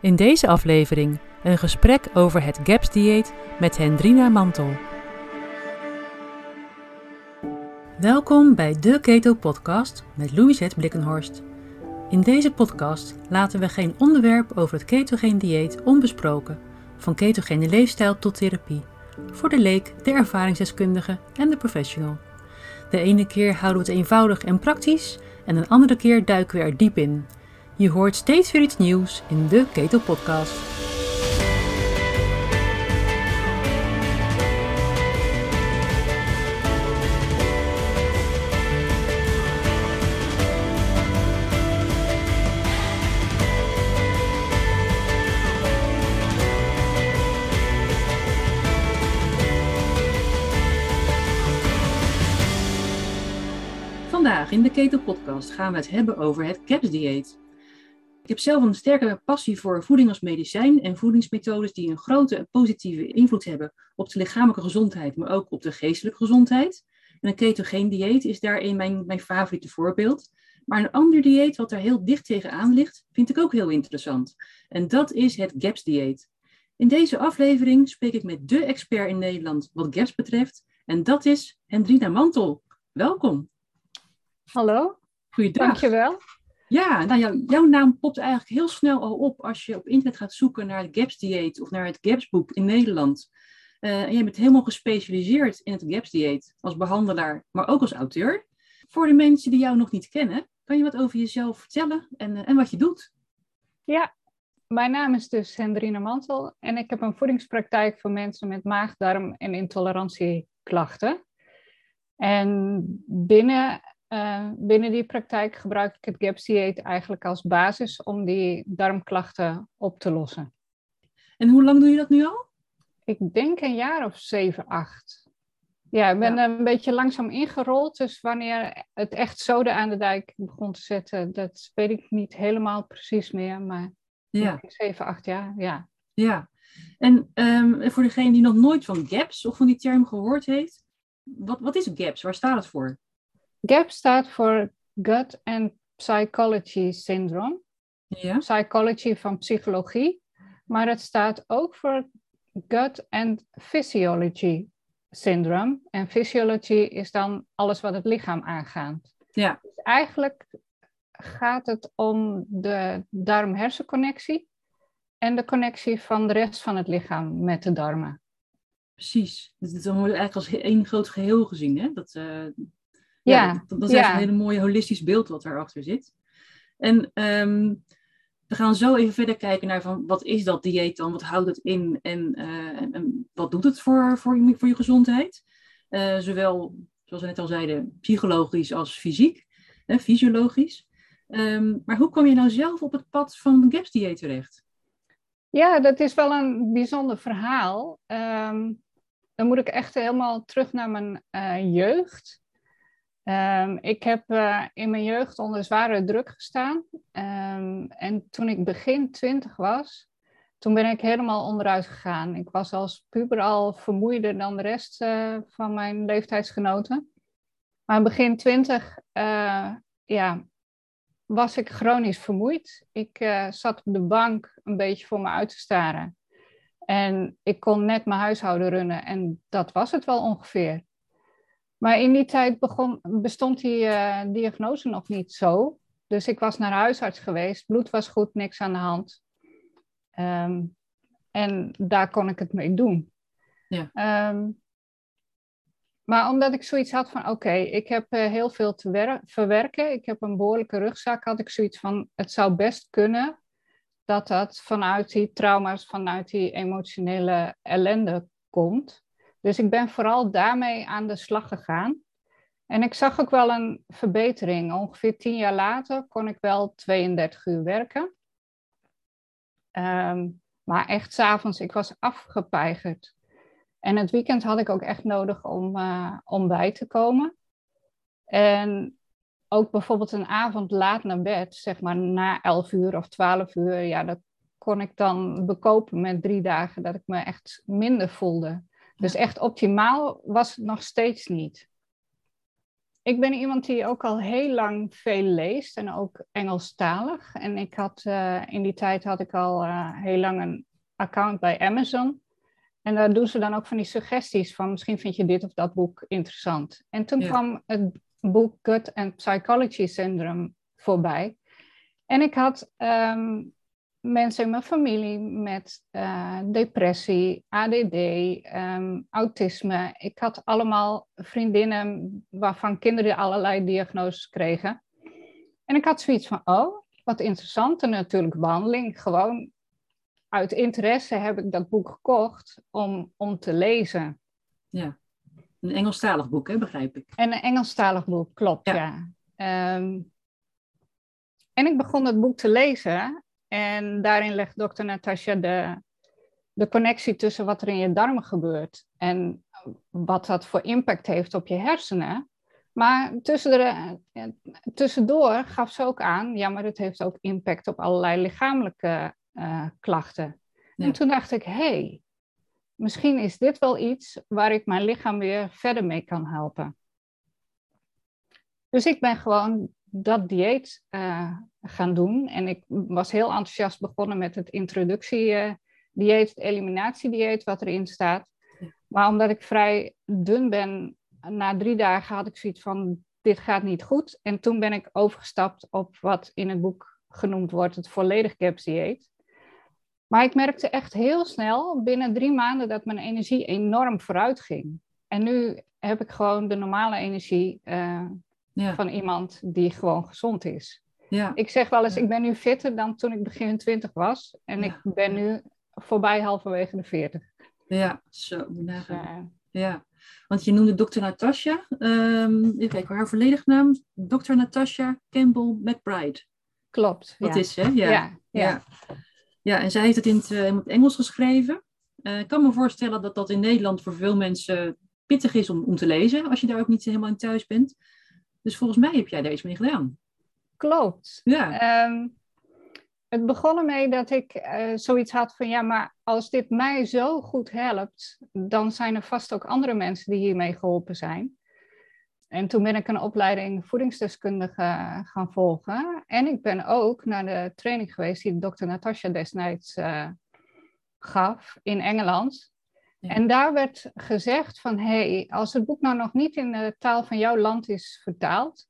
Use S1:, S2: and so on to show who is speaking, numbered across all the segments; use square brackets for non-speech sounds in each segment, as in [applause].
S1: In deze aflevering een gesprek over het GAPS-dieet met Hendrina Mantel. Welkom bij de Keto Podcast met Louisette Blikkenhorst. In deze podcast laten we geen onderwerp over het ketogeen dieet onbesproken, van ketogene leefstijl tot therapie, voor de leek, de ervaringsdeskundige en de professional. De ene keer houden we het eenvoudig en praktisch en een andere keer duiken we er diep in. Je hoort steeds weer iets nieuws in de Keto Podcast. Vandaag in de Keto Podcast gaan we het hebben over het CAPS-dieet. Ik heb zelf een sterke passie voor voeding als medicijn en voedingsmethodes die een grote positieve invloed hebben op de lichamelijke gezondheid, maar ook op de geestelijke gezondheid. En een ketogeen dieet is daarin mijn, mijn favoriete voorbeeld. Maar een ander dieet wat daar heel dicht tegenaan ligt, vind ik ook heel interessant. En dat is het GAPS-dieet. In deze aflevering spreek ik met de expert in Nederland wat GAPS betreft. En dat is Hendrina Mantel. Welkom.
S2: Hallo.
S1: Goeiedag.
S2: Dankjewel.
S1: Ja, nou, jou, jouw naam popt eigenlijk heel snel al op als je op internet gaat zoeken naar het GAPS-dieet of naar het GAPS-boek in Nederland. Uh, en jij bent helemaal gespecialiseerd in het GAPS-dieet als behandelaar, maar ook als auteur. Voor de mensen die jou nog niet kennen, kan je wat over jezelf vertellen en, uh, en wat je doet?
S2: Ja, mijn naam is dus Hendrine Mantel en ik heb een voedingspraktijk voor mensen met maag, darm en intolerantieklachten. En binnen uh, binnen die praktijk gebruik ik het GAPS dieet eigenlijk als basis om die darmklachten op te lossen.
S1: En hoe lang doe je dat nu al?
S2: Ik denk een jaar of zeven, acht. Ja, ik ben ja. een beetje langzaam ingerold. Dus wanneer het echt zoden aan de dijk begon te zetten, dat weet ik niet helemaal precies meer. Maar ja. zeven, acht jaar, ja.
S1: Ja, en um, voor degene die nog nooit van GAPS of van die term gehoord heeft, wat, wat is GAPS? Waar staat het voor?
S2: GAP staat voor Gut and Psychology Syndrome.
S1: Ja.
S2: Psychology van psychologie. Maar het staat ook voor Gut and Physiology Syndrome. En physiology is dan alles wat het lichaam aangaat.
S1: Ja.
S2: Dus eigenlijk gaat het om de darm-hersenconnectie en de connectie van de rest van het lichaam met de darmen.
S1: Precies. Dus het wordt eigenlijk als één groot geheel gezien. Hè? Dat, uh, ja, ja, dat, dat is ja. een hele mooie holistisch beeld wat erachter zit. En um, we gaan zo even verder kijken naar van wat is dat dieet dan, wat houdt het in en, uh, en wat doet het voor, voor, je, voor je gezondheid. Uh, zowel, zoals we net al zeiden, psychologisch als fysiek, hè, fysiologisch. Um, maar hoe kom je nou zelf op het pad van de GAPS dieet terecht?
S2: Ja, dat is wel een bijzonder verhaal. Um, dan moet ik echt helemaal terug naar mijn uh, jeugd. Um, ik heb uh, in mijn jeugd onder zware druk gestaan. Um, en toen ik begin twintig was, toen ben ik helemaal onderuit gegaan. Ik was als puber al vermoeider dan de rest uh, van mijn leeftijdsgenoten. Maar begin twintig, uh, ja, was ik chronisch vermoeid. Ik zat op de bank een beetje voor me uit te staren. En ik kon net mijn huishouden runnen en dat was het wel ongeveer. Maar in die tijd begon, bestond die uh, diagnose nog niet zo. Dus ik was naar huisarts geweest. Bloed was goed, niks aan de hand. Um, en daar kon ik het mee doen.
S1: Ja.
S2: Um, maar omdat ik zoiets had van, oké, okay, ik heb uh, heel veel te verwerken. Ik heb een behoorlijke rugzak. Had ik zoiets van, het zou best kunnen dat dat vanuit die trauma's, vanuit die emotionele ellende komt. Dus ik ben vooral daarmee aan de slag gegaan. En ik zag ook wel een verbetering. Ongeveer tien jaar later kon ik wel 32 uur werken. Um, maar echt s'avonds, ik was afgepeigerd. En het weekend had ik ook echt nodig om, uh, om bij te komen. En ook bijvoorbeeld een avond laat naar bed, zeg maar na 11 uur of 12 uur, ja, dat kon ik dan bekopen met drie dagen dat ik me echt minder voelde. Dus echt optimaal was het nog steeds niet. ik ben iemand die ook al heel lang veel leest en ook Engelstalig. En ik had, uh, in die tijd had ik al uh, heel lang een account bij Amazon. En daar doen ze dan ook van die suggesties van misschien vind je dit of dat boek interessant. En toen
S1: Ja.
S2: kwam het boek Gut and Psychology Syndrome voorbij. En ik had ehm, mensen in mijn familie met eh, depressie, ADD, ehm, autisme. Ik had allemaal vriendinnen waarvan kinderen allerlei diagnoses kregen. En ik had zoiets van, oh, wat interessant, een natuurlijke behandeling. Gewoon uit interesse heb ik dat boek gekocht om, om te lezen.
S1: Ja. Een Engelstalig boek, hè, begrijp ik.
S2: En een Engelstalig boek, klopt,
S1: Ja.
S2: ja. Ehm, en ik begon het boek te lezen en daarin legt dokter Natasja de, de connectie tussen wat er in je darmen gebeurt en wat dat voor impact heeft op je hersenen. Maar tussen de, tussendoor gaf ze ook aan, ja, maar het heeft ook impact op allerlei lichamelijke eh, klachten.
S1: Ja.
S2: En toen dacht ik, hé, hey, misschien is dit wel iets waar ik mijn lichaam weer verder mee kan helpen. Dus ik ben gewoon dat dieet eh, gaan doen. En ik was heel enthousiast begonnen met het introductiedieet, het eliminatiedieet wat erin staat. Maar omdat ik vrij dun ben, na drie dagen had ik zoiets van, dit gaat niet goed. En toen ben ik overgestapt op wat in het boek genoemd wordt het volledig GAPS dieet. Maar ik merkte echt heel snel, binnen drie maanden, dat mijn energie enorm vooruit ging. En nu heb ik gewoon de normale energie eh,
S1: Ja.
S2: van iemand die gewoon gezond is.
S1: Ja.
S2: Ik zeg wel eens, ik ben nu fitter dan toen ik begin 20 was. En
S1: Ja.
S2: ik ben nu voorbij halverwege de 40.
S1: ja, zo,
S2: Dus, eh,
S1: Ja, want je noemde dokter Natasha. Ehm even kijken, haar volledige naam. Dr. Natasha Campbell McBride.
S2: klopt.
S1: Dat
S2: ja.
S1: is ze, hè? Ja.
S2: Ja, ja.
S1: ja. Ja, en zij heeft het in het, eh, in het Engels geschreven. Eh, ik kan me voorstellen dat dat in Nederland voor veel mensen pittig is om, om te lezen, als je daar ook niet helemaal in thuis bent. Dus volgens mij heb jij daar iets mee gedaan.
S2: klopt.
S1: Ja,
S2: Ehm, het begon ermee dat ik eh, zoiets had van, ja, maar als dit mij zo goed helpt, dan zijn er vast ook andere mensen die hiermee geholpen zijn. En toen ben ik een opleiding voedingsdeskundige gaan volgen. En ik ben ook naar de training geweest die dokter Natasja destijds eh, gaf in Engeland.
S1: Ja.
S2: En daar werd gezegd van, hé, hey, als het boek nou nog niet in de taal van jouw land is vertaald,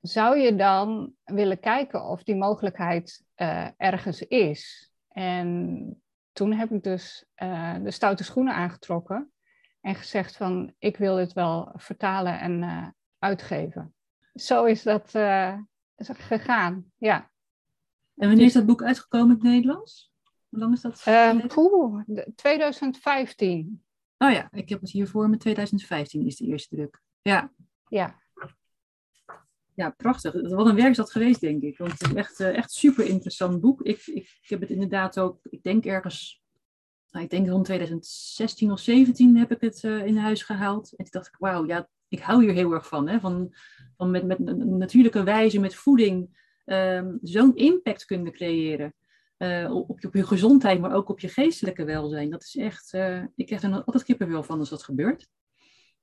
S2: zou je dan willen kijken of die mogelijkheid eh, ergens is? En toen heb ik dus eh, de stoute schoenen aangetrokken en gezegd van, ik wil dit wel vertalen en eh, uitgeven. Zo is dat gegaan, ja.
S1: en wanneer is dat boek uitgekomen in het Nederlands? Hoe lang is dat?
S2: Ehm,
S1: geleden?
S2: poeh, de- 2015,
S1: Oh ja, ik heb het hier voor me. 2015 is de eerste druk. Ja,
S2: ja.
S1: ja, prachtig. Wat een werk is dat geweest, denk ik. Want het is echt, eh, echt super interessant boek. Ik, ik, ik heb het inderdaad ook, ik denk ergens, nou, ik denk rond 2016 of 17 heb ik het eh, in huis gehaald. En toen dacht ik, wauw, ja, ik hou hier heel erg van. Hè? Van, van met, met een natuurlijke wijze, met voeding, ehm, zo'n impact kunnen creëren. Eh, op, op je gezondheid, maar ook op je geestelijke welzijn. Dat is echt, eh, ik krijg er altijd kippenvel van als dat gebeurt.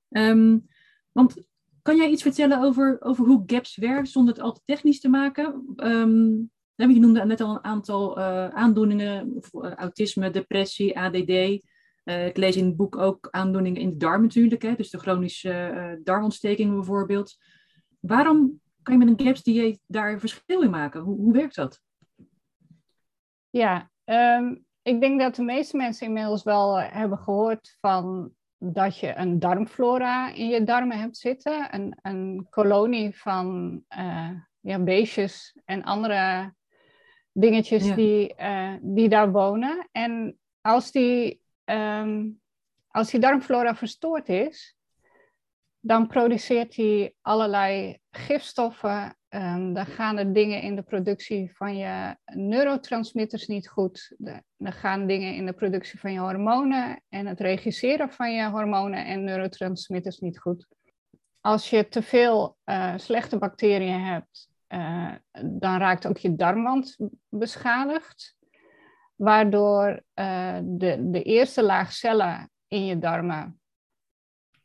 S1: Ehm, want kan jij iets vertellen over, over hoe GAPS werkt zonder het al te technisch te maken? Ehm, je noemde net al een aantal eh, aandoeningen, of, autisme, depressie, ADD. Ik lees in het boek ook aandoeningen in de darm natuurlijk, hè, dus de chronische eh, darmontsteking bijvoorbeeld. Waarom kan je met een GAPS-dieet daar verschil in maken? Hoe, hoe werkt dat?
S2: Ja, ehm, ik denk dat de meeste mensen inmiddels wel eh, hebben gehoord van dat je een darmflora in je darmen hebt zitten. Een, een kolonie van eh, ja, beestjes en andere dingetjes
S1: Ja.
S2: die, eh, die daar wonen. En als die, ehm, als die darmflora verstoord is, dan produceert hij allerlei gifstoffen. Ehm, dan gaan er dingen in de productie van je neurotransmitters niet goed. De- dan gaan dingen in de productie van je hormonen en het regisseren van je hormonen en neurotransmitters niet goed. Als je te veel eh, slechte bacteriën hebt, eh, dan raakt ook je darmwand beschadigd. Waardoor eh, de, de eerste laag cellen in je darmen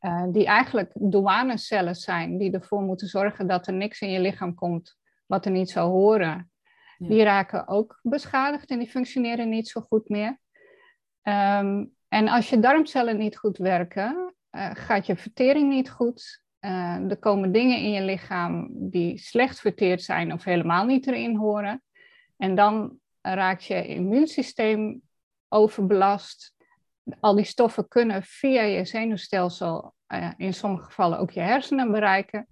S2: uh, die eigenlijk douanecellen zijn, die ervoor moeten zorgen dat er niks in je lichaam komt wat er niet zou horen. Die raken ook beschadigd en die functioneren niet zo goed meer. Um, en als je darmcellen niet goed werken, uh, gaat je vertering niet goed. Uh, er komen dingen in je lichaam die slecht verteerd zijn of helemaal niet erin horen. En dan raakt je immuunsysteem overbelast. Al die stoffen kunnen via je zenuwstelsel uh, in sommige gevallen ook je hersenen bereiken.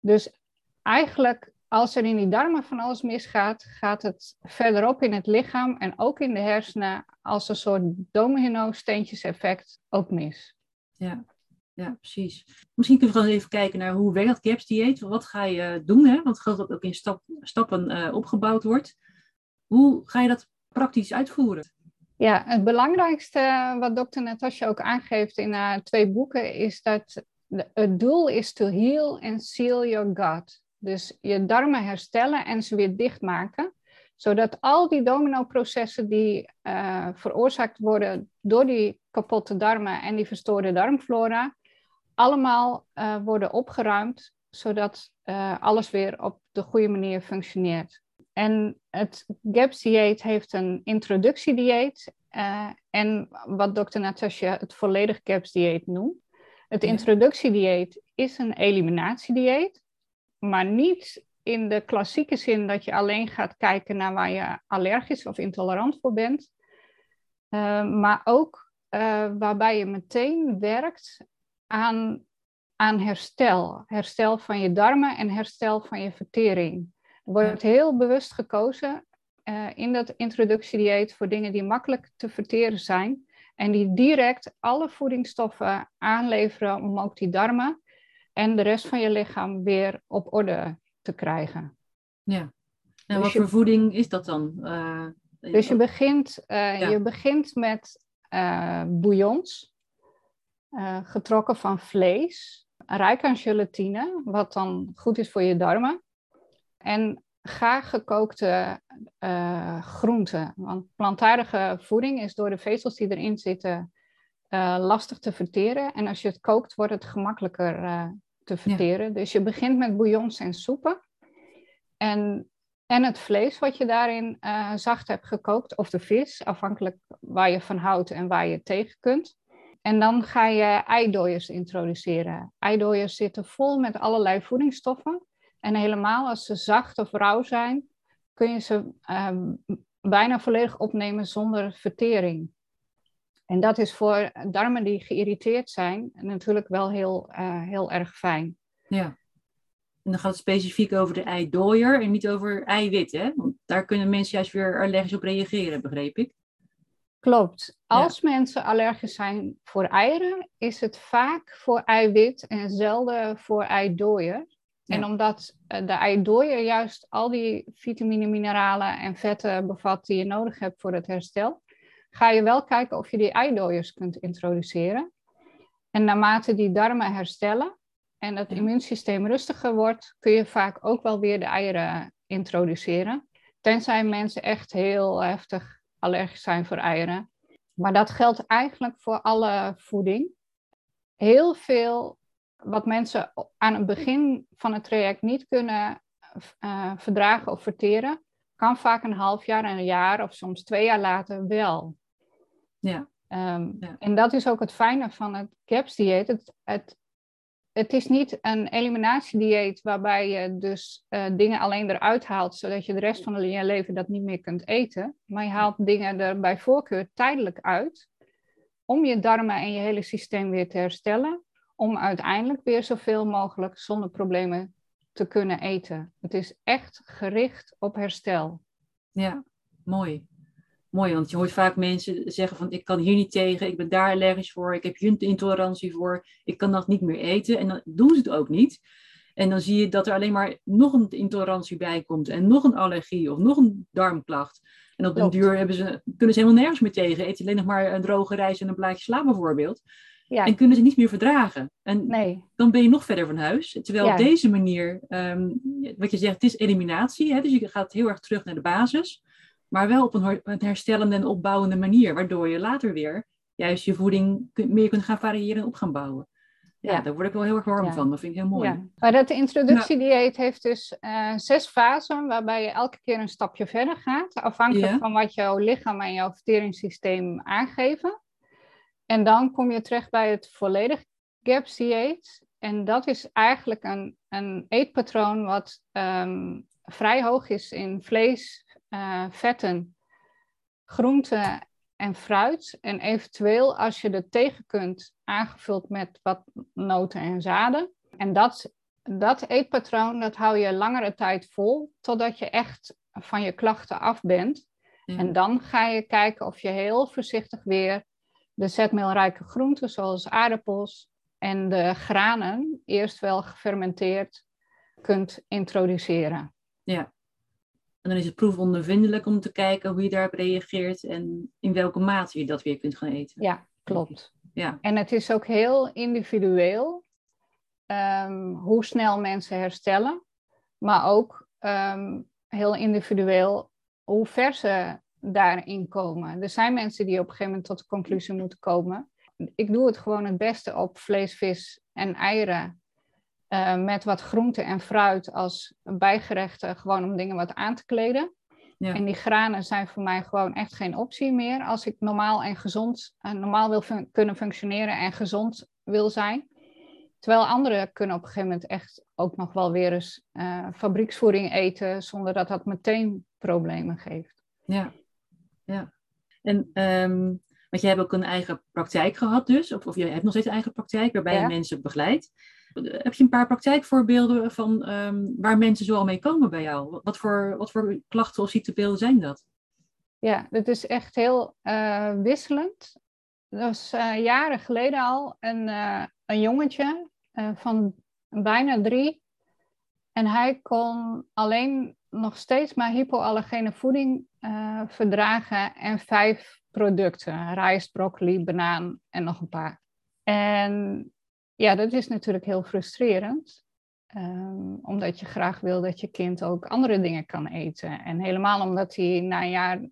S2: Dus eigenlijk, als er in die darmen van alles misgaat, gaat het verderop in het lichaam en ook in de hersenen als een soort domino-steentjes effect ook mis.
S1: Ja. Ja, precies. Misschien kunnen we gewoon even kijken naar hoe werkt dat GAPS dieet. Wat ga je doen? Hè? Want het dat ook in stap, stappen uh, opgebouwd wordt. Hoe ga je dat praktisch uitvoeren?
S2: Ja, het belangrijkste wat dokter Natasja ook aangeeft in haar twee boeken is dat het doel is to heal and seal your gut. Dus je darmen herstellen en ze weer dichtmaken, zodat al die domino-processen die uh, veroorzaakt worden door die kapotte darmen en die verstoorde darmflora, allemaal uh, worden opgeruimd, zodat uh, alles weer op de goede manier functioneert. En het GAPS-dieet heeft een introductiedieet uh, en wat dokter Natasja het volledig GAPS-dieet noemt. Het introductiedieet is een eliminatiedieet, maar niet in de klassieke zin dat je alleen gaat kijken naar waar je allergisch of intolerant voor bent, uh, maar ook uh, waarbij je meteen werkt aan, aan herstel. Herstel van je darmen en herstel van je vertering. Wordt heel bewust gekozen uh, in dat introductiedieet voor dingen die makkelijk te verteren zijn. En die direct alle voedingsstoffen aanleveren om ook die darmen en de rest van je lichaam weer op orde te krijgen.
S1: Ja. En dus wat voor voeding is dat dan? Uh,
S2: dus je begint, uh, ja. je begint met bouillons, getrokken van vlees, rijk aan gelatine, wat dan goed is voor je darmen. En gaar gekookte uh, groenten. Want plantaardige voeding is door de vezels die erin zitten uh, lastig te verteren. En als je het kookt, wordt het gemakkelijker uh, te verteren. Dus je begint met bouillons en soepen. En, en het vlees wat je daarin zacht hebt gekookt, of de vis, afhankelijk waar je van houdt en waar je tegen kunt. En dan ga je eidooiers introduceren. Eidooiers zitten vol met allerlei voedingsstoffen. En helemaal als ze zacht of rauw zijn, kun je ze uh, bijna volledig opnemen zonder vertering. En dat is voor darmen die geïrriteerd zijn natuurlijk wel heel, uh, heel erg fijn.
S1: Ja. En dan gaat het specifiek over de eidooier en niet over eiwit, hè? Want daar kunnen mensen juist weer allergisch op reageren, begreep ik.
S2: Klopt. Als ja. mensen allergisch zijn voor eieren, is het vaak voor eiwit en zelden voor eidooier. En omdat eh, de eidooier juist al die vitamine, mineralen en vetten bevat die je nodig hebt voor het herstel, ga je wel kijken of je die eidooiers kunt introduceren. En naarmate die darmen herstellen en het immuunsysteem rustiger wordt, kun je vaak ook wel weer de eieren introduceren. Tenzij mensen echt heel heftig allergisch zijn voor eieren. Maar dat geldt eigenlijk voor alle voeding. Heel veel wat mensen aan het begin van het traject niet kunnen uh, verdragen of verteren, kan vaak een half jaar, een jaar of soms twee jaar later wel.
S1: Ja.
S2: Um, ja. En dat is ook het fijne van het CAPS-dieet. Het, het, het is niet een eliminatiedieet waarbij je dus uh, dingen alleen eruit haalt, zodat je de rest van je leven dat niet meer kunt eten. Maar je haalt dingen er bij voorkeur tijdelijk uit, om je darmen en je hele systeem weer te herstellen om uiteindelijk weer zoveel mogelijk zonder problemen te kunnen eten. Het is echt gericht op herstel.
S1: Ja, mooi. Mooi, want je hoort vaak mensen zeggen van ik kan hier niet tegen, ik ben daar allergisch voor, ik heb hier intolerantie voor, ik kan dat niet meer eten. En dan doen ze het ook niet. En dan zie je dat er alleen maar nog een intolerantie bij komt en nog een allergie of nog een darmklacht. En op den duur hebben ze, kunnen ze helemaal nergens meer tegen. Eten alleen nog maar een droge rijst en een blaadje sla bijvoorbeeld. Ja. En kunnen ze niet meer verdragen. En
S2: nee.
S1: dan ben je nog verder van huis. Terwijl op deze manier, um, wat je zegt, het is eliminatie. Hè? Dus je gaat heel erg terug naar de basis. Maar wel op een, een herstellende en opbouwende manier. Waardoor je later weer juist je voeding meer kunt gaan variëren en op gaan bouwen. Ja, daar word ik wel heel erg warm van. Dat vind ik heel mooi. Ja.
S2: Maar dat introductiedieet heeft dus uh, zes fasen waarbij je elke keer een stapje verder gaat. Afhankelijk van wat jouw lichaam en jouw verteringssysteem aangeven. En dan kom je terecht bij het volledig GAPS dieet. En dat is eigenlijk een, een eetpatroon wat ehm, vrij hoog is in vlees, uh, vetten, groenten en fruit. En eventueel, als je er tegen kunt, aangevuld met wat noten en zaden. En dat, dat eetpatroon, dat hou je langere tijd vol, totdat je echt van je klachten af bent. En dan ga je kijken of je heel voorzichtig weer de zetmeelrijke groenten, zoals aardappels en de granen, eerst wel gefermenteerd kunt introduceren.
S1: Ja. En dan is het proefondervindelijk om te kijken hoe je daarop reageert en in welke mate je dat weer kunt gaan eten.
S2: Ja, klopt. Ja. En het is ook heel individueel um, hoe snel mensen herstellen, maar ook um, heel individueel hoe ver ze daarin komen. Er zijn mensen die op een gegeven moment tot de conclusie moeten komen. Ik doe het gewoon het beste op vlees, vis en eieren. Uh, met wat groente en fruit als bijgerechten, gewoon om dingen wat aan te kleden. Ja. En die granen zijn voor mij gewoon echt geen optie meer als ik normaal en gezond, uh, normaal wil fun kunnen functioneren en gezond wil zijn. Terwijl anderen kunnen op een gegeven moment echt ook nog wel weer eens uh, fabrieksvoeding eten zonder dat dat meteen problemen geeft.
S1: Ja, ja. En um, want je hebt ook een eigen praktijk gehad dus, of, of je hebt nog steeds een eigen praktijk waarbij je mensen begeleidt. Heb je een paar praktijkvoorbeelden van um, waar mensen zo al mee komen bij jou? Wat voor, wat voor klachten of ziektebeelden zijn dat?
S2: Ja, dat is echt heel uh, wisselend. Dat was uh, jaren geleden al een, uh, een jongetje van bijna drie. En hij kon alleen nog steeds maar hypoallergene voeding verdragen en vijf producten. Rijst, broccoli, banaan en nog een paar. En ja, dat is natuurlijk heel frustrerend. Um, omdat je graag wil dat je kind ook andere dingen kan eten. En helemaal omdat hij na een jaar uh,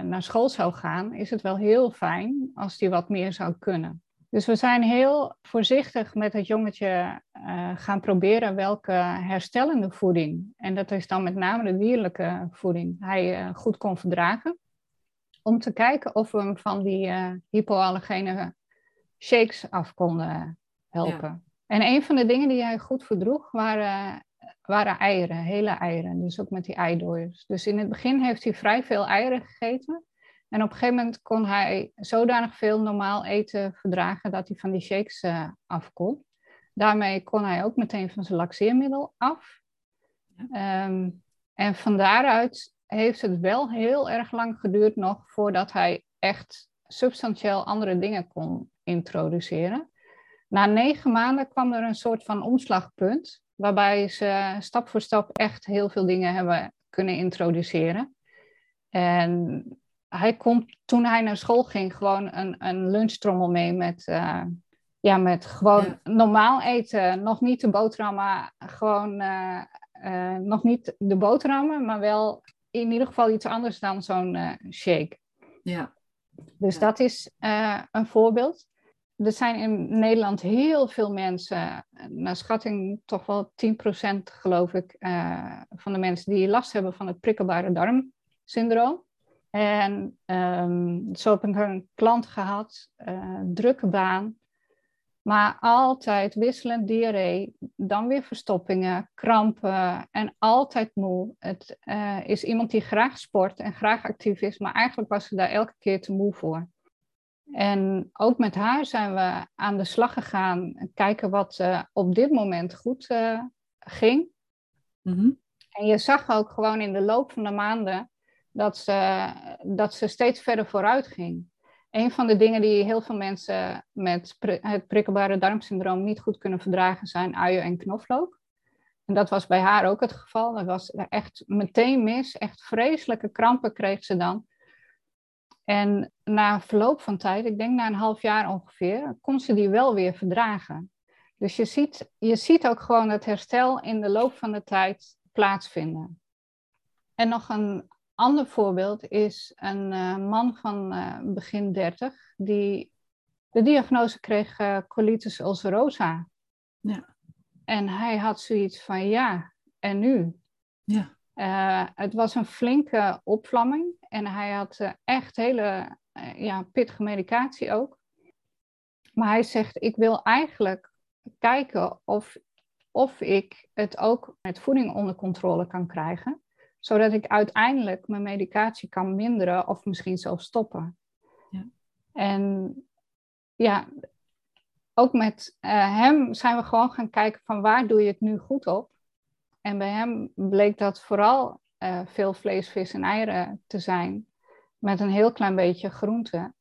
S2: naar school zou gaan, is het wel heel fijn als hij wat meer zou kunnen. Dus we zijn heel voorzichtig met het jongetje uh, gaan proberen welke herstellende voeding, en dat is dan met name de dierlijke voeding, hij uh, goed kon verdragen. Om te kijken of we hem van die hypoallergene shakes af konden helpen. En een van de dingen die hij goed verdroeg waren, waren eieren, hele eieren. Dus ook met die eidooiers. Dus in het begin heeft hij vrij veel eieren gegeten. En op een gegeven moment kon hij zodanig veel normaal eten verdragen dat hij van die shakes uh, af kon. Daarmee kon hij ook meteen van zijn laxeermiddel af. Ehm, en van daaruit heeft het wel heel erg lang geduurd nog voordat hij echt substantieel andere dingen kon introduceren. Na negen maanden kwam er een soort van omslagpunt, waarbij ze stap voor stap echt heel veel dingen hebben kunnen introduceren. En hij kon, toen hij naar school ging, gewoon een, een lunchtrommel mee met, uh, ja, met gewoon normaal eten. Nog niet de boterhammen, gewoon uh, uh, nog niet de boterhammen, maar wel in ieder geval iets anders dan zo'n shake. Ja. Dus dat is een voorbeeld er zijn in Nederland heel veel mensen, naar schatting toch wel 10% geloof ik, van de mensen die last hebben van het prikkelbare darmsyndroom. En um, zo heb ik een klant gehad, uh, drukke baan, maar altijd wisselend diarree, dan weer verstoppingen, krampen en altijd moe. Het uh, is iemand die graag sport en graag actief is, maar eigenlijk was ze daar elke keer te moe voor. En ook met haar zijn we aan de slag gegaan. Kijken wat uh, op dit moment goed ging. Mm-hmm. En je zag ook gewoon in de loop van de maanden dat ze, dat ze steeds verder vooruit ging. Een van de dingen die heel veel mensen met het prikkelbare darmsyndroom niet goed kunnen verdragen zijn uien en knoflook. En dat was bij haar ook het geval. Dat was echt meteen mis. Echt vreselijke krampen kreeg ze dan. En na verloop van tijd, ik denk na een half jaar ongeveer, kon ze die wel weer verdragen. Dus je ziet, je ziet ook gewoon het herstel in de loop van de tijd plaatsvinden. En nog een ander voorbeeld is een uh, man van uh, begin 30, die de diagnose kreeg uh, colitis ulcerosa.
S1: Ja.
S2: En hij had zoiets van ja, en nu?
S1: Ja.
S2: Het was een flinke opvlamming en hij had echt hele ja, pittige medicatie ook. Maar hij zegt, ik wil eigenlijk kijken of, of ik het ook met voeding onder controle kan krijgen. Zodat ik uiteindelijk mijn medicatie kan minderen of misschien zelfs stoppen.
S1: Ja.
S2: En ja, ook met uh, hem zijn we gewoon gaan kijken van waar doe je het nu goed op. En bij hem bleek dat vooral uh, veel vlees, vis en eieren te zijn. Met een heel klein beetje groente.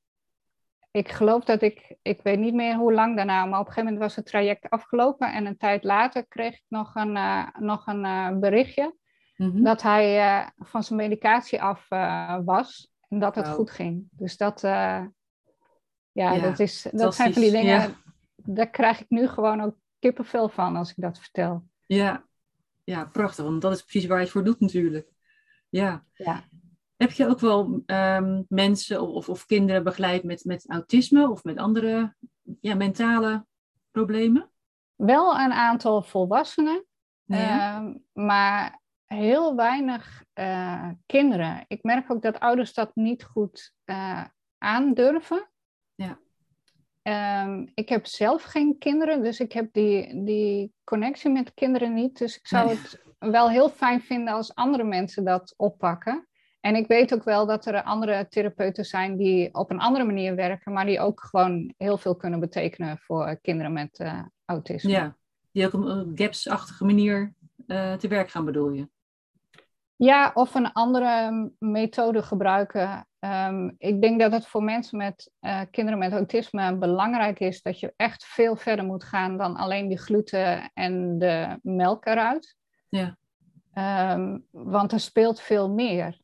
S2: Ik geloof dat ik, ik weet niet meer hoe lang daarna, maar op een gegeven moment was het traject afgelopen. En een tijd later kreeg ik nog een, uh, nog een berichtje
S1: Mhm.
S2: dat hij van zijn medicatie af was. En dat het goed ging. Dus dat, ja,
S1: Ja,
S2: dat, is, dat zijn van die dingen,
S1: Ja.
S2: daar krijg ik nu gewoon ook kippenvel van als ik dat vertel.
S1: Ja. ja, prachtig. Want dat is precies waar je het voor doet natuurlijk. Ja.
S2: Ja.
S1: Heb je ook wel ehm, mensen of, of, kinderen begeleid met, met autisme of met andere ja, mentale problemen?
S2: Wel een aantal volwassenen,
S1: Ja.
S2: ehm, maar heel weinig eh, kinderen. Ik merk ook dat ouders dat niet goed eh, aandurven.
S1: Ja.
S2: Ehm, ik heb zelf geen kinderen, dus ik heb die, die connectie met kinderen niet. Dus ik zou
S1: Nee.
S2: het wel heel fijn vinden als andere mensen dat oppakken. En ik weet ook wel dat er andere therapeuten zijn die op een andere manier werken, maar die ook gewoon heel veel kunnen betekenen voor kinderen met eh, autisme.
S1: ja. Die ook op een gaps-achtige manier te werk gaan, bedoel je?
S2: Ja, of een andere methode gebruiken. Ehm, ik denk dat het voor mensen met eh, kinderen met autisme belangrijk is dat je echt veel verder moet gaan dan alleen die gluten en de melk eruit.
S1: Ja.
S2: Ehm, want er speelt veel meer.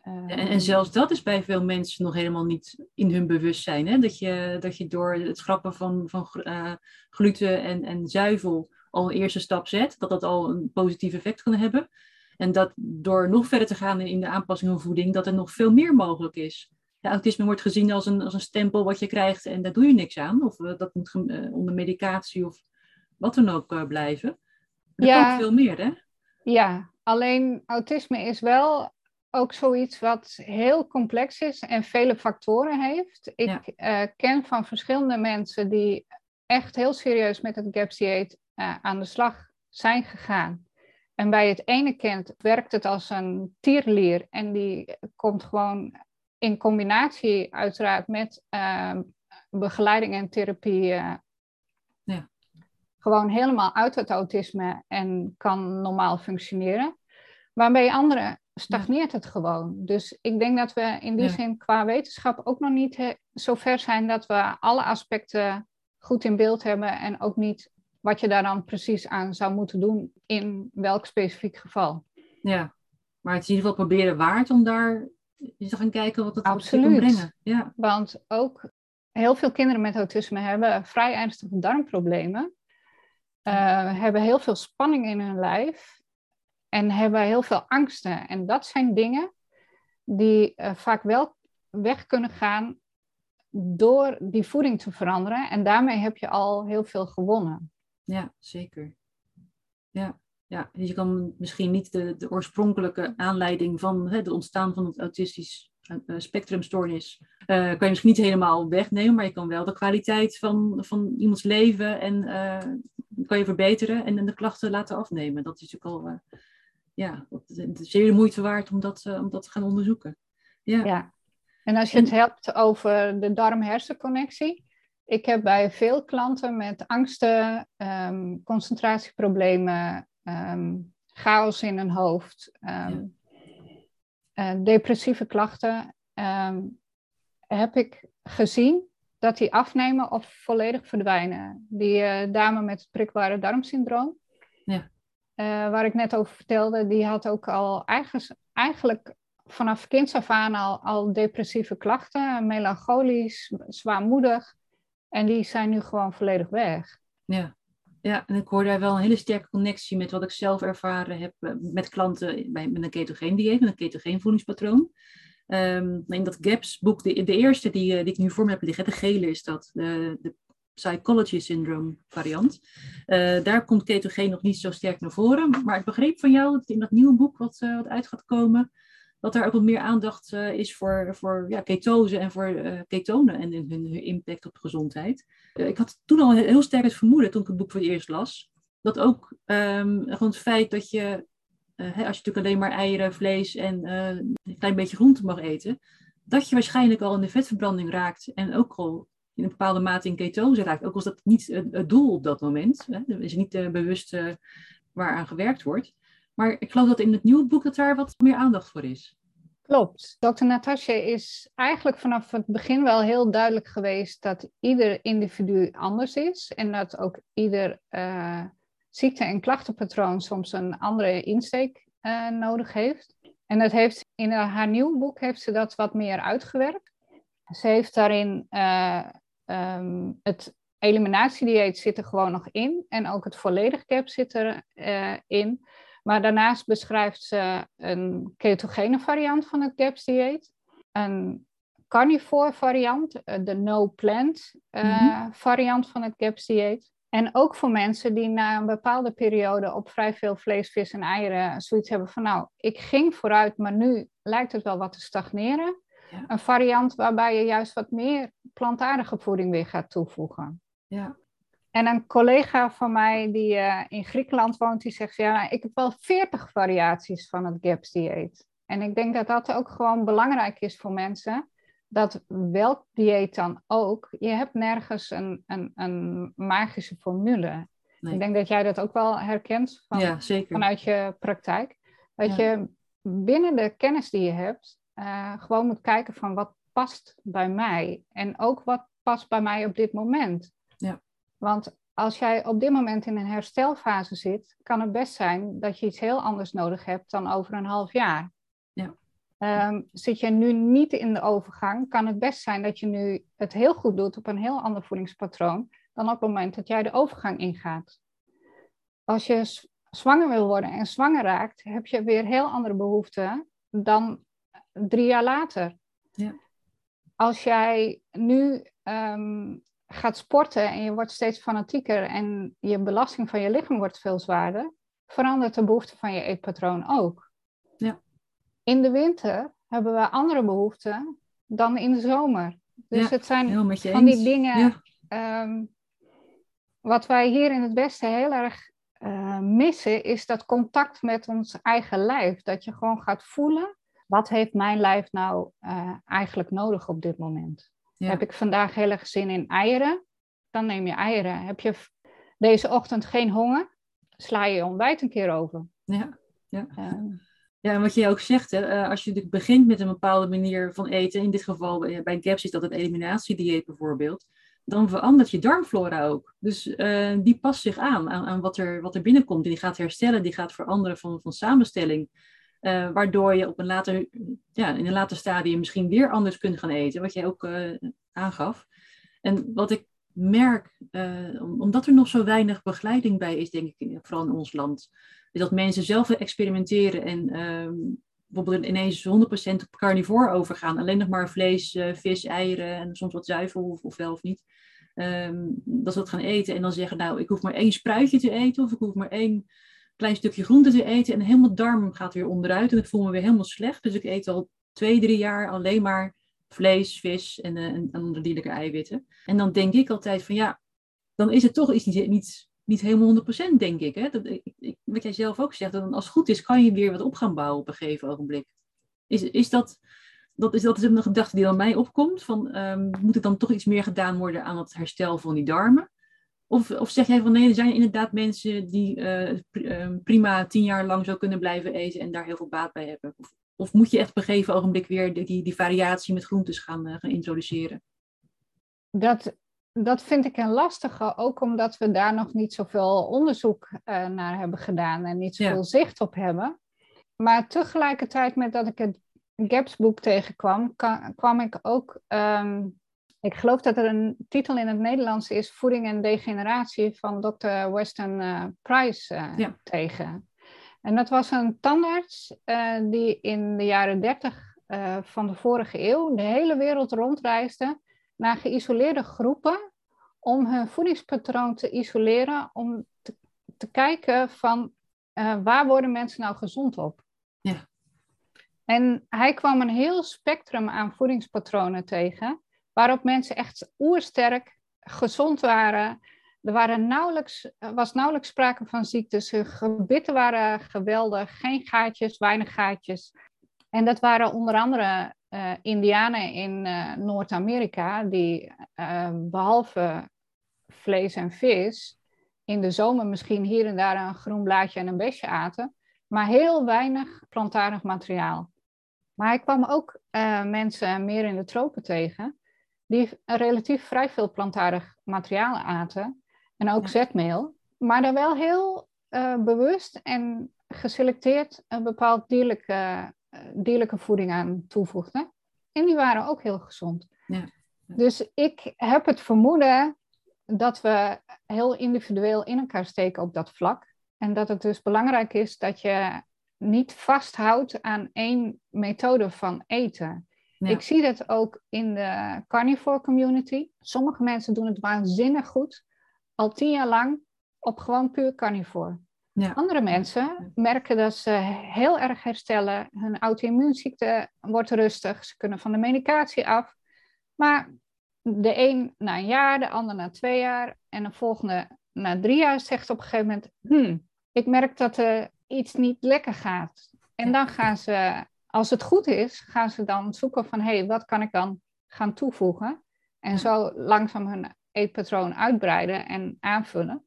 S1: En,
S2: Ehm,
S1: en zelfs dat is bij veel mensen nog helemaal niet in hun bewustzijn. Hè? Dat, je, dat je door het schrappen van, van eh, gluten en, en zuivel al een eerste stap zet. Dat dat al een positief effect kan hebben. En dat door nog verder te gaan in de aanpassing van voeding, dat er nog veel meer mogelijk is. Ja, autisme wordt gezien als een, als een stempel wat je krijgt en daar doe je niks aan. Of eh, dat moet eh, onder medicatie of wat dan ook eh, blijven. Er
S2: Ja.
S1: kan veel meer, hè?
S2: Ja, alleen autisme is wel ook zoiets wat heel complex is en vele factoren heeft. Ik
S1: Ja.
S2: ken van verschillende mensen die echt heel serieus met het GAPS dieet eh, aan de slag zijn gegaan. En bij het ene kind werkt het als een tierlier en die komt gewoon in combinatie uiteraard met eh, begeleiding en therapie eh,
S1: Ja.
S2: gewoon helemaal uit het autisme en kan normaal functioneren. Maar bij anderen stagneert het gewoon. Dus ik denk dat we in die
S1: Ja.
S2: zin qua wetenschap ook nog niet eh, zo ver zijn dat we alle aspecten goed in beeld hebben en ook niet wat je daar dan precies aan zou moeten doen in welk specifiek geval.
S1: Ja, maar het is in ieder geval proberen waard om daar eens te gaan kijken wat het het kan
S2: Absoluut.
S1: brengen. Ja,
S2: Want ook heel veel kinderen met autisme hebben vrij ernstige darmproblemen, eh, hebben heel veel spanning in hun lijf en hebben heel veel angsten. En dat zijn dingen die eh, vaak wel weg kunnen gaan door die voeding te veranderen. En daarmee heb je al heel veel gewonnen.
S1: Ja zeker. Ja, ja. Dus je kan misschien niet de, de oorspronkelijke aanleiding van hè, het ontstaan van het autistisch eh, spectrumstoornis, eh, kan je misschien niet helemaal wegnemen, maar je kan wel de kwaliteit van, van iemands leven en eh, kan je verbeteren en de klachten laten afnemen. Dat is natuurlijk al, eh, ja, het is zeer de moeite waard om dat, om dat te gaan onderzoeken. Ja,
S2: Ja. En als je het hebt over de darm-hersenconnectie. Ik heb bij veel klanten met angsten, ehm, concentratieproblemen, ehm, chaos in hun hoofd, ehm, eh, depressieve klachten, heb ik gezien dat die afnemen of volledig verdwijnen. Die eh, dame met het prikbare darmsyndroom,
S1: Ja.
S2: eh, waar ik net over vertelde, die had ook al eigen- eigenlijk vanaf kinds af aan al, al depressieve klachten, melancholisch, zwaarmoedig. En die zijn nu gewoon volledig weg.
S1: Ja. ja, en ik hoor daar wel een hele sterke connectie met wat ik zelf ervaren heb eh, met klanten bij, met een ketogeen dieet, met een ketogeen voedingspatroon. In dat GAPS boek, de, de eerste die, die ik nu voor me heb liggen, de gele is dat, de, de Psychology Syndrome variant. Uh, daar komt ketogeen nog niet zo sterk naar voren. Maar ik begreep van jou dat in dat nieuwe boek wat, wat uit gaat komen, dat er ook wat meer aandacht uh, is voor, voor ja, ketose en voor ketonen en hun, impact op gezondheid. ik had toen al heel sterk het vermoeden, toen ik het boek voor het eerst las, dat ook um, gewoon het feit dat je, als je natuurlijk alleen maar eieren, vlees en een klein beetje groente mag eten, dat je waarschijnlijk al in de vetverbranding raakt en ook al in een bepaalde mate in ketose raakt. Ook als dat niet het, doel op dat moment. Hè? Is niet bewust uh, waaraan gewerkt wordt. Maar ik geloof dat in het nieuwe boek dat daar wat meer aandacht voor is.
S2: Klopt. Dr. Natasja is eigenlijk vanaf het begin wel heel duidelijk geweest dat ieder individu anders is. En dat ook ieder uh, ziekte- en klachtenpatroon soms een andere insteek nodig heeft. En dat heeft in haar nieuw boek heeft ze dat wat meer uitgewerkt. Ze heeft daarin um, het eliminatiedieet zit er gewoon nog in en ook het volledig cap zit erin. In. Maar daarnaast beschrijft ze een ketogene variant van het GAPS-dieet, een carnivore variant, eh, de no-plant uh, mm-hmm. variant van het GAPS-dieet. En ook voor mensen die na een bepaalde periode op vrij veel vlees, vis en eieren zoiets hebben van nou, ik ging vooruit, maar nu lijkt het wel wat te stagneren. Een variant waarbij je juist wat meer plantaardige voeding weer gaat toevoegen.
S1: Ja.
S2: En een collega van mij die uh, in Griekenland woont, die zegt, ja, ik heb wel 40 variaties van het GAPS dieet. En ik denk dat dat ook gewoon belangrijk is voor mensen. Dat welk dieet dan ook, je hebt nergens een, een, een magische formule. Nee. Ik denk dat jij dat ook wel herkent van,
S1: ja,
S2: vanuit je praktijk. Dat ja. je binnen de kennis die je hebt, uh, gewoon moet kijken van wat past bij mij en ook wat past bij mij op dit moment. Want als jij op dit moment in een herstelfase zit, kan het best zijn dat je iets heel anders nodig hebt dan over een half jaar.
S1: Ja.
S2: Um, zit je nu niet in de overgang, kan het best zijn dat je nu het heel goed doet op een heel ander voedingspatroon dan op het moment dat jij de overgang ingaat. Als je zwanger wil worden en zwanger raakt, heb je weer heel andere behoeften dan drie jaar later.
S1: Ja.
S2: Als jij nu um, gaat sporten en je wordt steeds fanatieker en je belasting van je lichaam wordt veel zwaarder, verandert de behoefte van je eetpatroon ook.
S1: Ja.
S2: In de winter hebben we andere behoeften dan in de zomer. Dus
S1: ja,
S2: het zijn
S1: van
S2: die dingen. Ja. Um, wat wij hier in het Westen heel erg uh, missen, is dat contact met ons eigen lijf. Dat je gewoon gaat voelen wat heeft mijn lijf nou uh, eigenlijk nodig op dit moment? Ja. Heb ik vandaag heel erg zin in eieren? Dan neem je eieren. Heb je deze ochtend geen honger? Sla je je ontbijt een keer over.
S1: Ja, ja. Uh, ja, en wat je ook zegt, hè, uh, als je begint met een bepaalde manier van eten, in dit geval bij GAPS is dat het eliminatiedieet bijvoorbeeld, dan verandert je darmflora ook. Dus uh, die past zich aan, aan, aan, wat, er, wat er binnenkomt. En die gaat herstellen, die gaat veranderen van, van samenstelling. Uh, waardoor je op een later, ja, in een later stadium misschien weer anders kunt gaan eten, wat jij ook uh, aangaf. En wat ik merk, uh, omdat er nog zo weinig begeleiding bij is, denk ik, vooral in ons land, is dat mensen zelf experimenteren en ehm, bijvoorbeeld ineens 100% op carnivore overgaan. Alleen nog maar vlees, vis, eieren en soms wat zuivel of, of wel of niet. Um, dat ze dat gaan eten en dan zeggen, nou, ik hoef maar één spruitje te eten of ik hoef maar één klein stukje groente te eten en helemaal darm gaat weer onderuit en ik voel me weer helemaal slecht. Dus ik eet al twee, drie jaar alleen maar vlees, vis en, uh, en andere dierlijke eiwitten. En dan denk ik altijd van ja, dan is het toch iets niet, niet, helemaal 100% denk ik. Hè? Dat, ik, wat jij zelf ook zegt, dat als het goed is kan je weer wat op gaan bouwen op een gegeven ogenblik. Is, is dat, dat, is, dat is een gedachte die dan mij opkomt, van um, moet er dan toch iets meer gedaan worden aan het herstel van die darmen? Of, of zeg jij van nee, er zijn inderdaad mensen die uh, prima tien jaar lang zo kunnen blijven eten en daar heel veel baat bij hebben? Of, of moet je echt op een gegeven ogenblik weer die, die variatie met groentes gaan, uh, gaan introduceren?
S2: Dat, dat vind ik een lastige, ook omdat we daar nog niet zoveel onderzoek uh, naar hebben gedaan en niet zoveel ja. zicht op hebben. Maar tegelijkertijd met dat ik het GAPS-boek tegenkwam, kwam ik ook um, ik geloof dat er een titel in het Nederlands is Voeding en Degeneratie van Dr. Weston uh, Price uh,
S1: ja.
S2: tegen. En dat was een tandarts uh, die in de jaren 30 eh, van de vorige eeuw de hele wereld rondreisden naar geïsoleerde groepen om hun voedingspatroon te isoleren, om te, te kijken van waar worden mensen nou gezond op.
S1: Ja.
S2: En hij kwam een heel spectrum aan voedingspatronen tegen, waarop mensen echt oersterk gezond waren. Er waren nauwelijks, was nauwelijks sprake van ziektes. Hun gebitten waren geweldig, geen gaatjes, weinig gaatjes. En dat waren onder andere uh, Indianen in uh, Noord-Amerika, die uh, behalve vlees en vis in de zomer misschien hier en daar een groen blaadje en een besje aten, maar heel weinig plantaardig materiaal. Maar hij kwam ook mensen meer in de tropen tegen, die relatief vrij veel plantaardig materiaal aten en ook zetmeel, maar daar wel heel bewust en geselecteerd een bepaald dierlijke dierlijke voeding aan toevoegde. En die waren ook heel gezond.
S1: Ja.
S2: Dus ik heb het vermoeden dat we heel individueel in elkaar steken op dat vlak. En dat het dus belangrijk is dat je niet vasthoudt aan één methode van eten. Ik zie dat ook in de carnivore community. Sommige mensen doen het waanzinnig goed, al tien jaar lang, op gewoon puur carnivore. Ja. Andere mensen merken dat ze heel erg herstellen. Hun auto-immuunziekte wordt rustig. Ze kunnen van de medicatie af. Maar de een na een jaar, de ander na twee jaar. En de volgende na drie jaar zegt op een gegeven moment... Hmm, ik merk dat er iets niet lekker gaat. En dan gaan ze, als het goed is, gaan ze dan zoeken van... hé, hey, wat kan ik dan gaan toevoegen? En zo langzaam hun eetpatroon uitbreiden en aanvullen.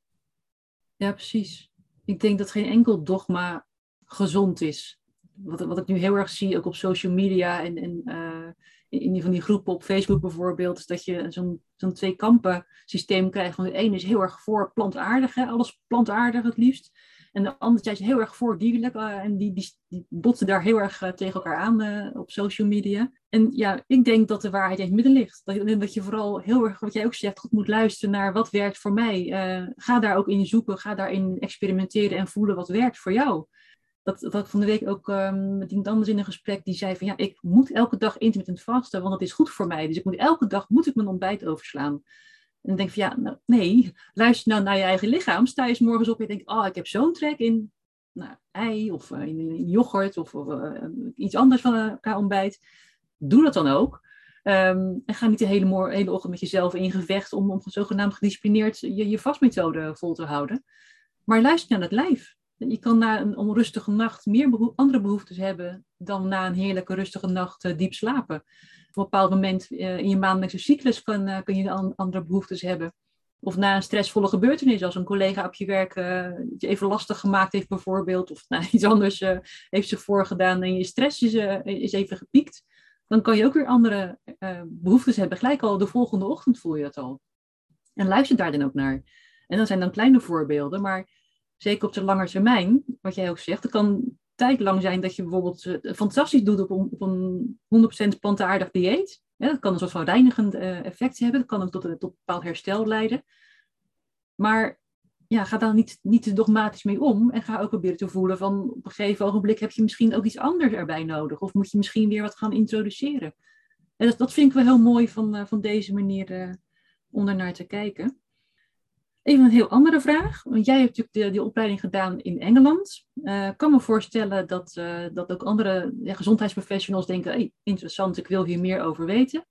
S1: Ja, precies ik denk dat geen enkel dogma gezond is. Wat, wat ik nu heel erg zie, ook op social media en, en uh, in die van die groepen op Facebook bijvoorbeeld, is dat je zo'n zo'n twee kampen systeem krijgt. Van de ene is heel erg voor plantaardig, hè, alles plantaardig het liefst. En de andere is heel erg voor dierlijk. Uh, en die, die, botsen daar heel erg uh, tegen elkaar aan uh, op social media. En ja, ik denk dat de waarheid in het midden ligt. Dat, dat je vooral heel erg, wat jij ook zegt, goed moet luisteren naar wat werkt voor mij. ga daar ook in zoeken, ga daarin experimenteren en voelen wat werkt voor jou. Dat, dat ik van de week ook um, met iemand anders in een gesprek die zei van ja, ik moet elke dag intermittent vasten, want dat is goed voor mij. Dus ik moet elke dag moet ik mijn ontbijt overslaan. En dan denk ik van ja, nou, nee, luister nou naar je eigen lichaam. Sta je eens morgens op en je denkt, oh, ik heb zo'n trek in nou, ei of uh, in, in, yoghurt of, uh, iets anders van elkaar ontbijt. Doe dat dan ook. Um, en ga niet de hele, hele ochtend met jezelf in gevecht om, om zogenaamd gedisciplineerd je, je vastmethode vol te houden. Maar luister naar het lijf. Je kan na een onrustige nacht meer andere behoeftes hebben dan na een heerlijke rustige nacht uh, diep slapen. Een bepaald moment uh, in je maandelijkse cyclus kan, uh, kun je an andere behoeftes hebben. Of na een stressvolle gebeurtenis, als een collega op je werk je even lastig gemaakt heeft bijvoorbeeld, of [laughs] nou, iets anders heeft zich voorgedaan en je stress is, is even gepiekt, dan kan je ook weer andere behoeftes hebben. Gelijk al de volgende ochtend voel je dat al. En luister daar dan ook naar. En dat zijn dan kleine voorbeelden, maar zeker op de lange termijn, wat jij ook zegt, het kan tijdlang zijn dat je bijvoorbeeld uh, fantastisch doet op, op een 100% plantaardig dieet. dat kan een soort van reinigend uh, effect hebben, dat kan ook tot, tot een bepaald herstel leiden. Maar ja, ga daar niet, niet te dogmatisch mee om en ga ook proberen te voelen van op een gegeven ogenblik heb je misschien ook iets anders erbij nodig. Of moet je misschien weer wat gaan introduceren. En dat, dat vind ik wel heel mooi van, uh, van deze manier om naar te kijken. Even een heel andere vraag. Want jij hebt natuurlijk de, die opleiding gedaan in Engeland. Uh, ik kan me voorstellen dat, uh, dat ook andere ja, gezondheidsprofessionals denken: hey, interessant, ik wil hier meer over weten.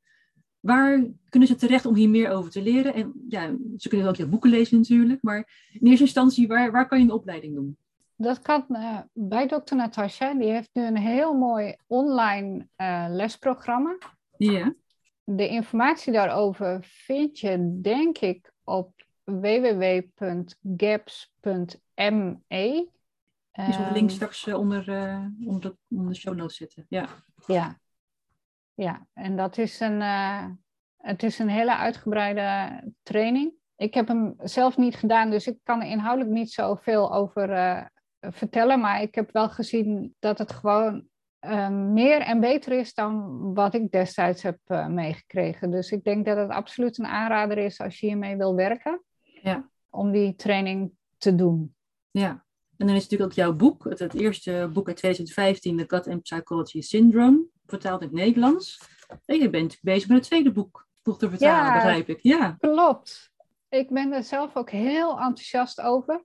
S1: Waar kunnen ze terecht om hier meer over te leren? En ja, ze kunnen ook je boeken lezen natuurlijk. Maar in eerste instantie, waar, waar kan je een opleiding doen?
S2: Dat kan uh, bij dokter Natasha. Die heeft nu een heel mooi online lesprogramma.
S1: Ja.
S2: De informatie daarover vind je, denk ik, op www.gaps.me.
S1: Die zal de link straks uh, onder, uh, onder, de, onder de show notes zitten. Ja.
S2: ja. Ja, en dat is een, uh, het is een hele uitgebreide training. Ik heb hem zelf niet gedaan, dus ik kan er inhoudelijk niet zoveel over vertellen. Maar ik heb wel gezien dat het gewoon meer en beter is dan wat ik destijds heb meegekregen. Dus ik denk dat het absoluut een aanrader is als je hiermee wil werken
S1: ja.
S2: om die training te doen.
S1: Ja, en dan is natuurlijk ook jouw boek, het, het eerste boek uit 2015, The Gut and Psychology Syndrome. vertaald in het Nederlands. En je bent bezig met het tweede boek nog te vertalen,
S2: Ja.
S1: begrijp ik. Ja,
S2: Klopt. Ik ben er zelf ook heel enthousiast over,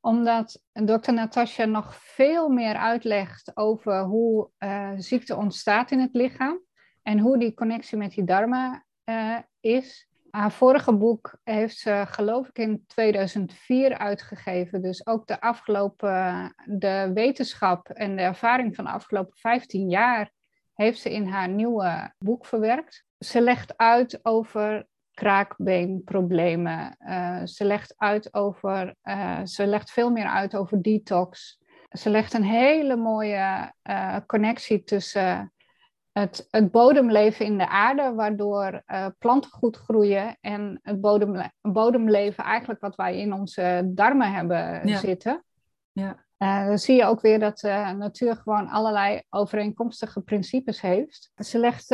S2: omdat dokter Natasja nog veel meer uitlegt over hoe eh, ziekte ontstaat in het lichaam en hoe die connectie met die darmen eh, is. Haar vorige boek heeft ze, geloof ik, in 2004 uitgegeven. Dus ook de afgelopen, de wetenschap en de ervaring van de afgelopen 15 jaar heeft ze in haar nieuwe boek verwerkt. Ze legt uit over kraakbeenproblemen. Eh, ze legt uit over, eh, ze legt veel meer uit over detox. Ze legt een hele mooie eh, connectie tussen het, het bodemleven in de aarde, waardoor eh, planten goed groeien, en het bodemle- bodemleven, eigenlijk wat wij in onze darmen hebben
S1: Ja.
S2: zitten.
S1: ja,
S2: Eh, dan zie je ook weer dat de natuur gewoon allerlei overeenkomstige principes heeft. Ze legt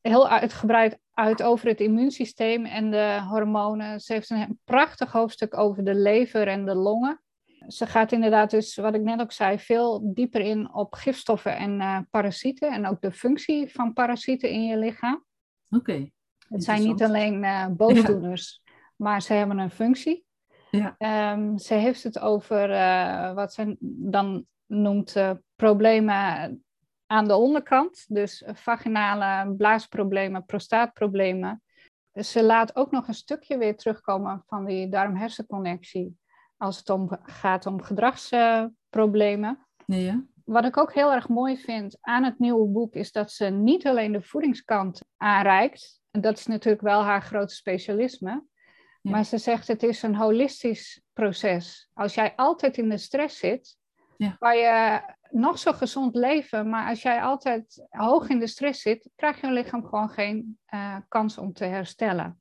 S2: heel uitgebreid uit over het immuunsysteem en de hormonen. Ze heeft een prachtig hoofdstuk over de lever en de longen. Ze gaat inderdaad dus, wat ik net ook zei, veel dieper in op gifstoffen en eh, parasieten. En ook de functie van parasieten in je lichaam.
S1: oké.
S2: Het zijn niet alleen eh, boosdoeners, maar ze hebben een functie.
S1: Ja.
S2: Ehm, ze heeft het over eh, wat ze dan noemt problemen aan de onderkant. Dus vaginale blaasproblemen, prostaatproblemen. Ze laat ook nog een stukje weer terugkomen van die darm-hersenconnectie. Als het om, gaat om gedragsproblemen.
S1: Ja?
S2: Wat ik ook heel erg mooi vind aan het nieuwe boek is dat ze niet alleen de voedingskant aanreikt. En dat is natuurlijk wel haar grote specialisme.
S1: Ja.
S2: Maar ze zegt het is een holistisch proces. Als jij altijd in de stress zit,
S1: Ja.
S2: kan je nog zo gezond leven. Maar als jij altijd hoog in de stress zit, krijgt je lichaam gewoon geen eh, kans om te herstellen.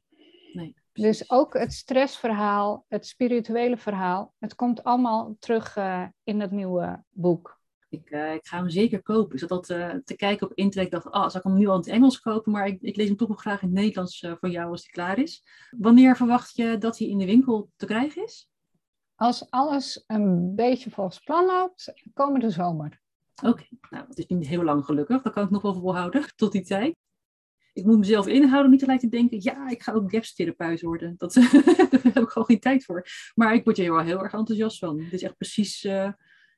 S2: Dus ook het stressverhaal, het spirituele verhaal, het komt allemaal terug eh, in het nieuwe boek.
S1: Ik, eh, ik ga hem zeker kopen. Ik zat al te, te kijken op internet. Ik dacht, ah, zal ik hem nu al in het Engels kopen? Maar ik, ik lees hem toch nog graag in het Nederlands eh, voor jou als hij klaar is. Wanneer verwacht je dat hij in de winkel te krijgen is?
S2: Als alles een beetje volgens plan loopt, komende zomer.
S1: Oké, nou, het is niet heel lang gelukkig. Dan kan ik nog wel volhouden [laughs] tot die tijd. Ik moet mezelf inhouden om niet gelijk te denken, ja, ik ga ook GAPS-therapeut worden. Dat, [laughs] daar heb ik gewoon geen tijd voor. Maar ik word er wel heel erg enthousiast van. Het is echt precies eh,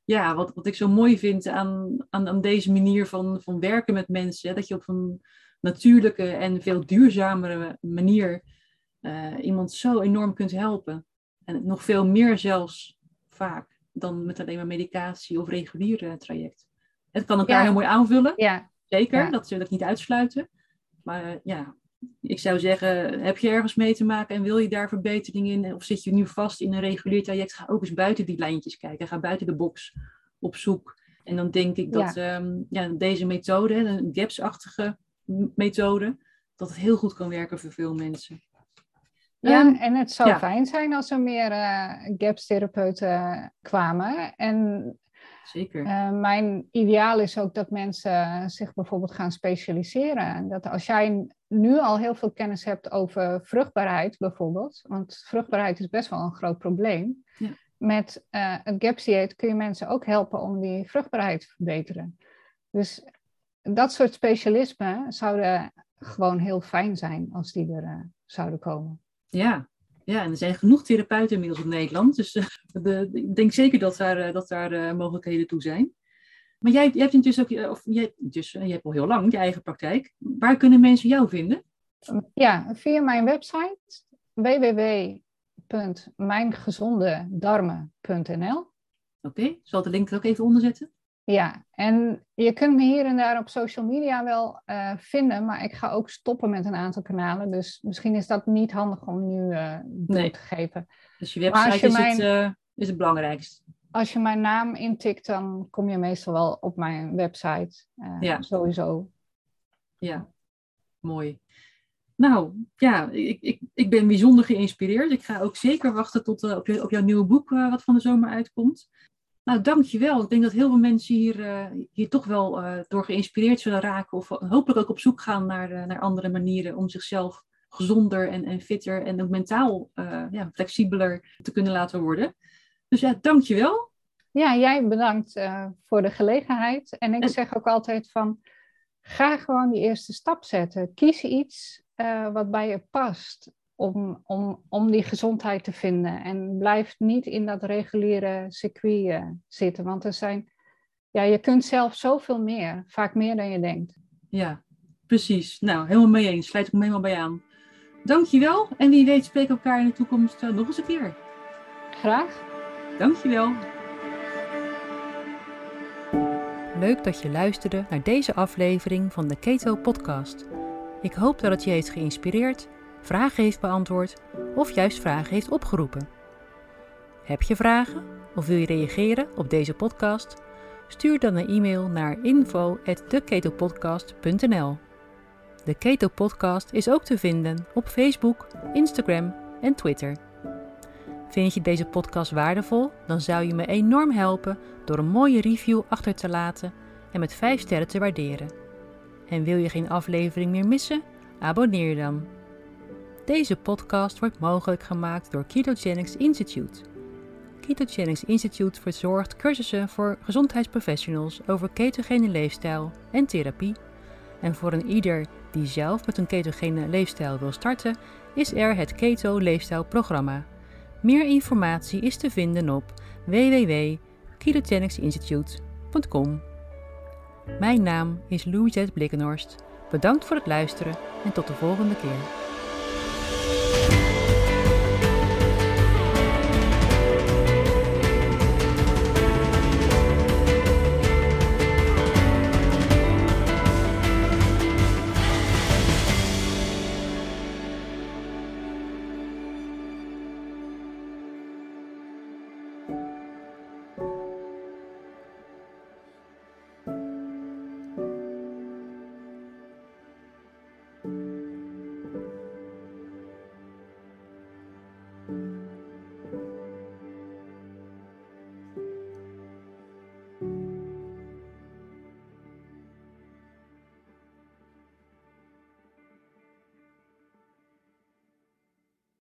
S1: ja, wat, wat ik zo mooi vind aan, aan, aan deze manier van, van werken met mensen. Hè, dat je op een natuurlijke en veel duurzamere manier eh, iemand zo enorm kunt helpen. En nog veel meer zelfs vaak dan met alleen maar medicatie of regulier eh, traject. Het kan elkaar
S2: Ja.
S1: heel mooi aanvullen.
S2: Ja,
S1: Zeker,
S2: Ja.
S1: dat wil ik niet uitsluiten. Maar eh, ja, ik zou zeggen, heb je ergens mee te maken en wil je daar verbetering in? Of zit je nu vast in een regulier traject? Ga ook eens buiten die lijntjes kijken. Ga buiten de box op zoek. En dan denk ik dat ehm, ja, deze methode, een GAPS-achtige methode, dat het heel goed kan werken voor veel mensen.
S2: ja
S1: Ehm,
S2: en het zou
S1: ja.
S2: fijn zijn als er meer eh GAPS-therapeuten kwamen. En
S1: Zeker.
S2: eh, mijn ideaal is ook dat mensen zich bijvoorbeeld gaan specialiseren. En Dat als jij nu al heel veel kennis hebt over vruchtbaarheid bijvoorbeeld, want vruchtbaarheid is best wel een groot probleem.
S1: Ja.
S2: Met eh het GAPS-dieet kun je mensen ook helpen om die vruchtbaarheid te verbeteren. Dus dat soort specialismen zouden gewoon heel fijn zijn als die er eh, zouden komen.
S1: Ja. Ja, en er zijn genoeg therapeuten inmiddels in Nederland. Dus eh, de, ik denk zeker dat daar, eh, dat daar eh, mogelijkheden toe zijn. Maar jij, jij hebt intussen ook, of jij, dus, je hebt al heel lang je eigen praktijk. Waar kunnen mensen jou vinden?
S2: Ja, via mijn website www.mijngezondedarmen.nl.
S1: Oké, zal ik de link er ook even onder zetten?
S2: Ja, en je kunt me hier en daar op social media wel eh, vinden, maar ik ga ook stoppen met een aantal kanalen. Dus misschien is dat niet handig om nu door
S1: Nee.
S2: te geven.
S1: Dus je website
S2: als je
S1: is,
S2: mijn-
S1: het, eh, is het belangrijkste.
S2: Als je mijn naam intikt, dan kom je meestal wel op mijn website.
S1: Ja.
S2: Sowieso.
S1: Ja, mooi. Nou, ja, ik, ik, ik ben bijzonder geïnspireerd. Ik ga ook zeker wachten tot op, je, op jouw nieuwe boek, wat van de zomer uitkomt. Nou, dankjewel. Ik denk dat heel veel mensen hier, eh, hier toch wel eh, door geïnspireerd zullen raken. Of hopelijk ook op zoek gaan naar, eh, naar andere manieren om zichzelf gezonder en, en fitter en ook mentaal ja, flexibeler te kunnen laten worden. Dus ja, dankjewel.
S2: Ja, jij bedankt voor de gelegenheid. En ik
S1: En-
S2: zeg ook altijd van, ga gewoon die eerste stap zetten. Kies iets wat bij je past om, om, om die gezondheid te vinden. En blijf niet in dat reguliere circuit uh, zitten. Want er zijn, ja, je kunt zelf zoveel meer, vaak meer dan je denkt.
S3: Ja, precies. Nou, helemaal mee eens. Sluit ik me helemaal bij aan. Dankjewel. En wie weet spreken we elkaar in de toekomst uh, nog eens een keer.
S2: Graag.
S3: Dankjewel.
S1: Leuk dat je luisterde naar deze aflevering van de Keto Podcast. Ik hoop dat het je heeft geïnspireerd, vragen heeft beantwoord of juist vragen heeft opgeroepen. Heb je vragen of wil je reageren op deze podcast? Stuur dan een e-mail naar info@deketopodcast.nl. De Keto Podcast is ook te vinden op Facebook, Instagram en Twitter. Vind je deze podcast waardevol? Dan zou je me enorm helpen door een mooie review achter te laten en met 5 sterren te waarderen. En wil je geen aflevering meer missen? Abonneer dan. Deze podcast wordt mogelijk gemaakt door Ketogenics Institute. Ketogenics Institute verzorgt cursussen voor gezondheidsprofessionals over ketogene leefstijl en therapie. En voor een ieder die zelf met een ketogene leefstijl wil starten, is er het Keto Leefstijlprogramma. Meer informatie is te vinden op www.ketogenicsinstitute.com. Mijn naam is Louisette Blikkenhorst. Bedankt voor het luisteren en tot de volgende keer.